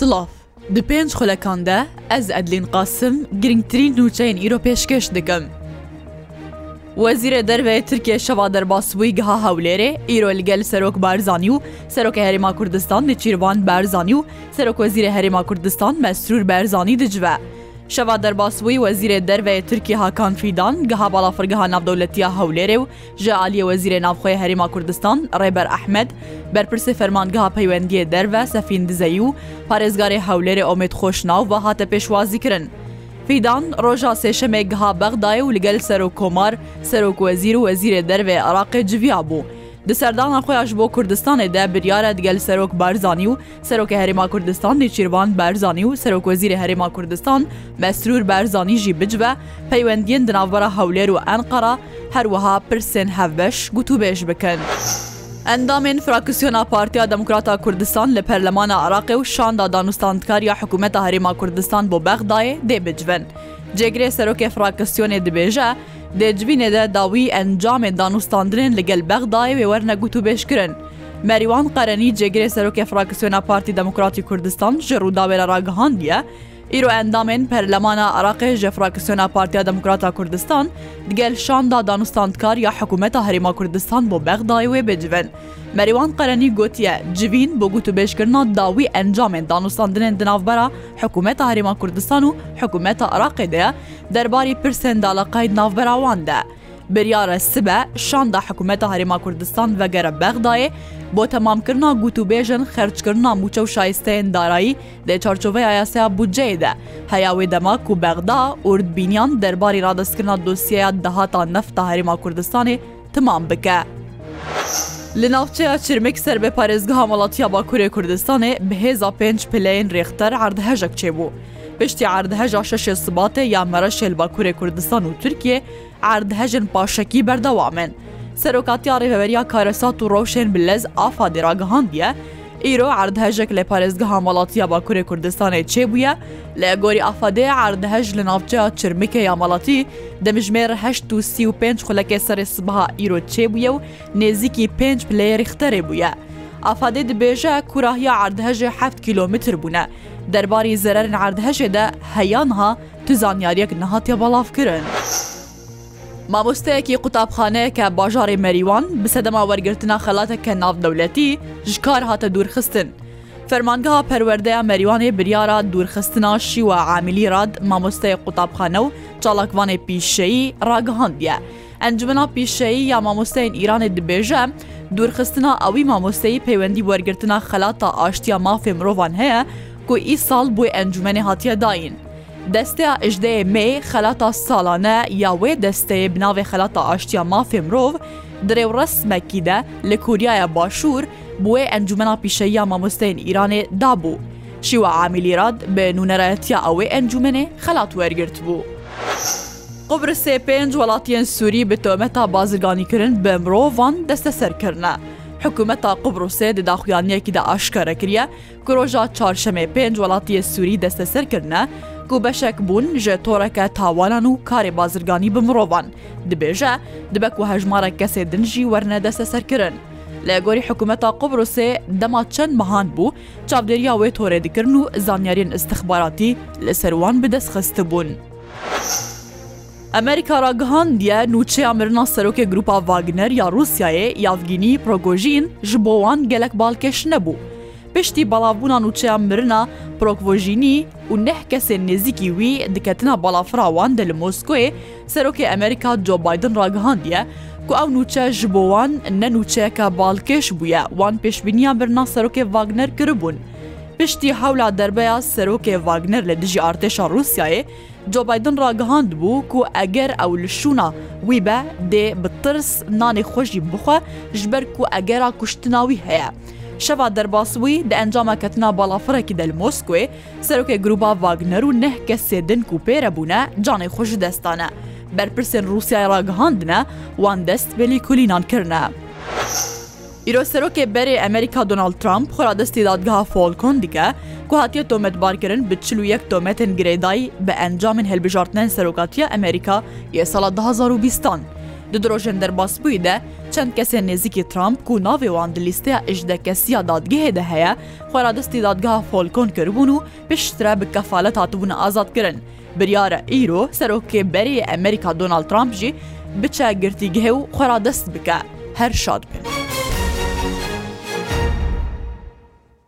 سلااف دی پێنج خولەکان دە ئەز ئەدلین قاسم گرنگترین نوچەین ئیرۆ پێشکەش دەکەم. وەزیرە دەروێ ترکیە شەوا دەرباسبووی گها هەولێرێ ئیرۆ لەگەل سەرۆک بارزانانی و سەرۆکە هەرێما کوردستان دە چیروان بارزانانی و سەرۆک وەزیرە هەرێما کوردستان مەسرور بارزانانی دەجوە. Şeva derbasbûyî wezîrê derveyê Tirkiye Hakan Fîdan geha balafirgeha navdewletiya Hewlêrê û ji aliyê wezîrê navxwe Herêma Kurdistan Rêber Ahmed berpirsê fermangeha peywendiyê derve Sefîn dizeyî û parêzgarê Hewlêrê Omêd Xoşnav ve hate pêşwazî kirin. Fîdan roja sêşemê geha bexdayê û li gel serokkomar serokweziîr û wezîrê dervê Iraqê civiya bû. Di serdana xweyaş bo Kurdistanê de biryara digel Serok Barzanî û Serokê Herêma Kurdistan dê çîrvan Berzanî û Serokwezîrê Herêma Kurdistan Mesrûr Berzanî jî bicive peywendiyên di navbera hewlêr û Enqara her wiha pirsên hevbeş gotûbêj bikin. Endamên Fraksisyona Partiya Demokrata Kurdistan li Perlemana Iraqê û şanda danûstandkariya Hikûmeta Herêma Kurdistan bo Bexdayê dê bicvin. جێگرێ سەرۆکێ فراکەسیۆنێ دەبێژە دەجبینێدە داوی ئەنجامێ دانوستاندرێن لەگەل بەغدای وێوەرنەگووت و بێشکردن. مەریوان قەرەنی جێگرێ سەرۆکێ فراکسیۆنە پارتی دموکراتی کوردستان ژە ڕووداوێرە ڕگەهاندیە، ئیرۆ ئەندامێن پەرلەمانە عراقێ ژە فراکسیۆنە پارتیا دموکراتا کوردستان دگەل شاندا دانوستانکار یا حکوومەتە هەریما کوردستان بۆ بەغدای وێ بجبن. مەریوان قەرەنی گوتیە جوین بۆ گوتوبێشکردنا داوی ئەنجامێن دانوستاندنێن دناوبەرە حکوومەتە هەرێما کوردستان و حکوومەتە عراقێدەیە دەرباری پرسێنداڵەقای ناوبەراواندە. بریارە سبە شاندا حکوومەتە هەرێما کوردستان وەگەرە بەغدایە بۆ تەمامکردنا گوتوبێژن خەرچکردنا موچە و شایستەیەن دارایی دە چارچۆڤی ئایاسەیە بودجێدە هەیاوێ دەما و بەغدا ئوردبینیان دەرباری ڕادستکردنا دۆسیەیە دەهاتا نەفتە هەرێما کوردستانی تمام بکە. Li navçeya çirmek serbê parêzgeha Malatiya Bakurê Kurdistanê bi hêza pênc pileyên rêxter erdhejek çêbû. Piştî erdheja şeşê sibatê ya Mereşê Bakurê Kurdistan û Tirkiye erdhejin paşekî berdewam in. Serokatiya Rêveveriya Karesat û Rewşên Bilez afa dêragihandiye, ئیرۆ عردهژێک لە پارێزگەها مەڵاتیا باکووری کوردستانی چێبووە لە گۆری ئافادەیە عردهژ لە ناوچە چرمکە یامەڵەتی دەمژمێر 5 خولەکە سەری سبها ئیرۆ چێبووە و نێزیکی 5 پلەیەری ختەرێ بووە. ئافادێ دبێژە کوراهیا عردهژێ 7 کیلومتر بوونە. دەرباری زەرەرن عردهژێدا هەیانها تو زانیاریەک نەهاتیە بەڵاوکردن. مامۆستەیەکی قوتابخانەیەکە باژارێ مەریوان بسەدەما وەرگرتنا خەڵاتەکە ناودەولەتی ژکار هاتە دوورخستن. فەرمانگەها پەروەردەیە مەریوانێ بریارە دوورخستنا شیوە عامیلی راد مامۆستەیە قوتابخانە و چاڵکوانێ پیشەیی ڕاگەهاندە. ئەنجمنا پیشەیی یا مامۆستەین ئیرانێ دبێژە، دوورخستنا ئەوی مامۆستەی پەیوەندی وەرگرتنا خەلاتە ئاشتیا مافێ مرۆڤان هەیە کو ئیساڵ بۆی ئەنجومێنێ هاتیە داین. دەستەیە ئژدەیە مێ خەلاتە ساڵانە یا وێ دەستەیە بناوێ خەلاتە ئاشتیا مافێ مرۆڤ درێوڕسمەکی دە لە کوریایە باشوور بوێ ئەنجومنا پیشەیە مامۆستین ئیرانێ دابوو. شیوە عامیلیرات بە نونەرەتیا ئەوەی ئەنجومێ خەلات وەرگرت بوو. قبرسێ پێنج وڵاتیان سووری بە تۆمەتا بازرگانیکردن بە مرۆڤان دەستە سەرکردە. حکوومەتتا قبرسێ دداخویانیەکیدا ئاشکەرەکریە، کرۆژە چارشەمێ پێنج وڵاتیە سووری دەستە سەرکردە، و بەشێک بوون ژە تۆڕەکە تاوانان و کارێ بازرگانی بمرۆڤان دبێژە دبک و هەژمارە کەسێ دنژی وەرنەدەسە سەرکردن. لە گۆری حکوومەتە قوبرسێ دەما چەند مەهاند بوو چاودێریا وێ تۆڕێدکردن و زانیارین استخباراتی لە سەروان بەدەستخست بوون. ئەمریکا راگەهاندیە نوچەیە مرنا سەرۆکێ گروپا ڤاگنەر یا رووسایە یاافگینی پرۆگۆژین ji بۆوان gelek balkêş nebû. پشتی بەڵاوبوونان و چیان مرنا پرۆکڤۆژینی و نەح کەسێن نێزیکی وی دکەتنا بەڵافراوان دە لە مۆسکۆێ سەرۆکی ئەمریکا جۆ بادن ڕاگەهاندیە کو ئەو نوچە ji بۆوان نەنوچەیەکە باڵکێش بووە وان پێشبینیان برنا سەرۆکێ ڤاگنەر کردبوون. پشتی هەولا دەربەیە سەرۆکێ ڤاگنەر لە دژی ئارتێشا رووسایە، جۆبایدن ڕاگەهاند بوو کو ئەگەر ئەو لشونا وی بە دێ بترس نانێ خۆشی بخە ژبەر و ئەگەرا کوشتناوی هەیە. شەوا دەرباسووی دە ئەنجامەکەتنا باڵافڕێکی دەلمۆسکوێ سەرۆکێ گروبا واگنەر و نەه کە سێدن کوپێرە بوونە جانێ خۆش دەستانە بەرپرسن رووسای ڕاگەهاندنە وان دەست بلی کولینانکردە. ئیرۆسەرۆکێ بەرێ ئەمریکا دۆناالد ترامپ خۆرا دەستی دادگا فۆلکۆن دیکە کو هااتە تۆمەتبارکردن بە چل و یەک تۆمەتن گرێدایی بە ئەنجامن هەلبژارتنەن سەرۆکاتیە ئەمریکا یە ساڵات 2020. Di rojên derbasbûyî de çend kesên nêzikî Trump ku navê wan di lîsteya ejdekesiya dadgehê de heye xwara destî dadgeha Folkon kiribûn û piştre bi kefalet hatibûna azad kirin. Biryara îro serokê berê Amerika Donald Trump jî biçe girtîgehê û xwara dest bike her şad bin.